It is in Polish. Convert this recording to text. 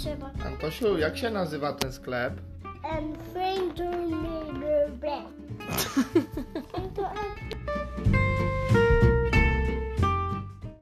trzeba. Antosiu, jak się nazywa ten sklep? Um, Frank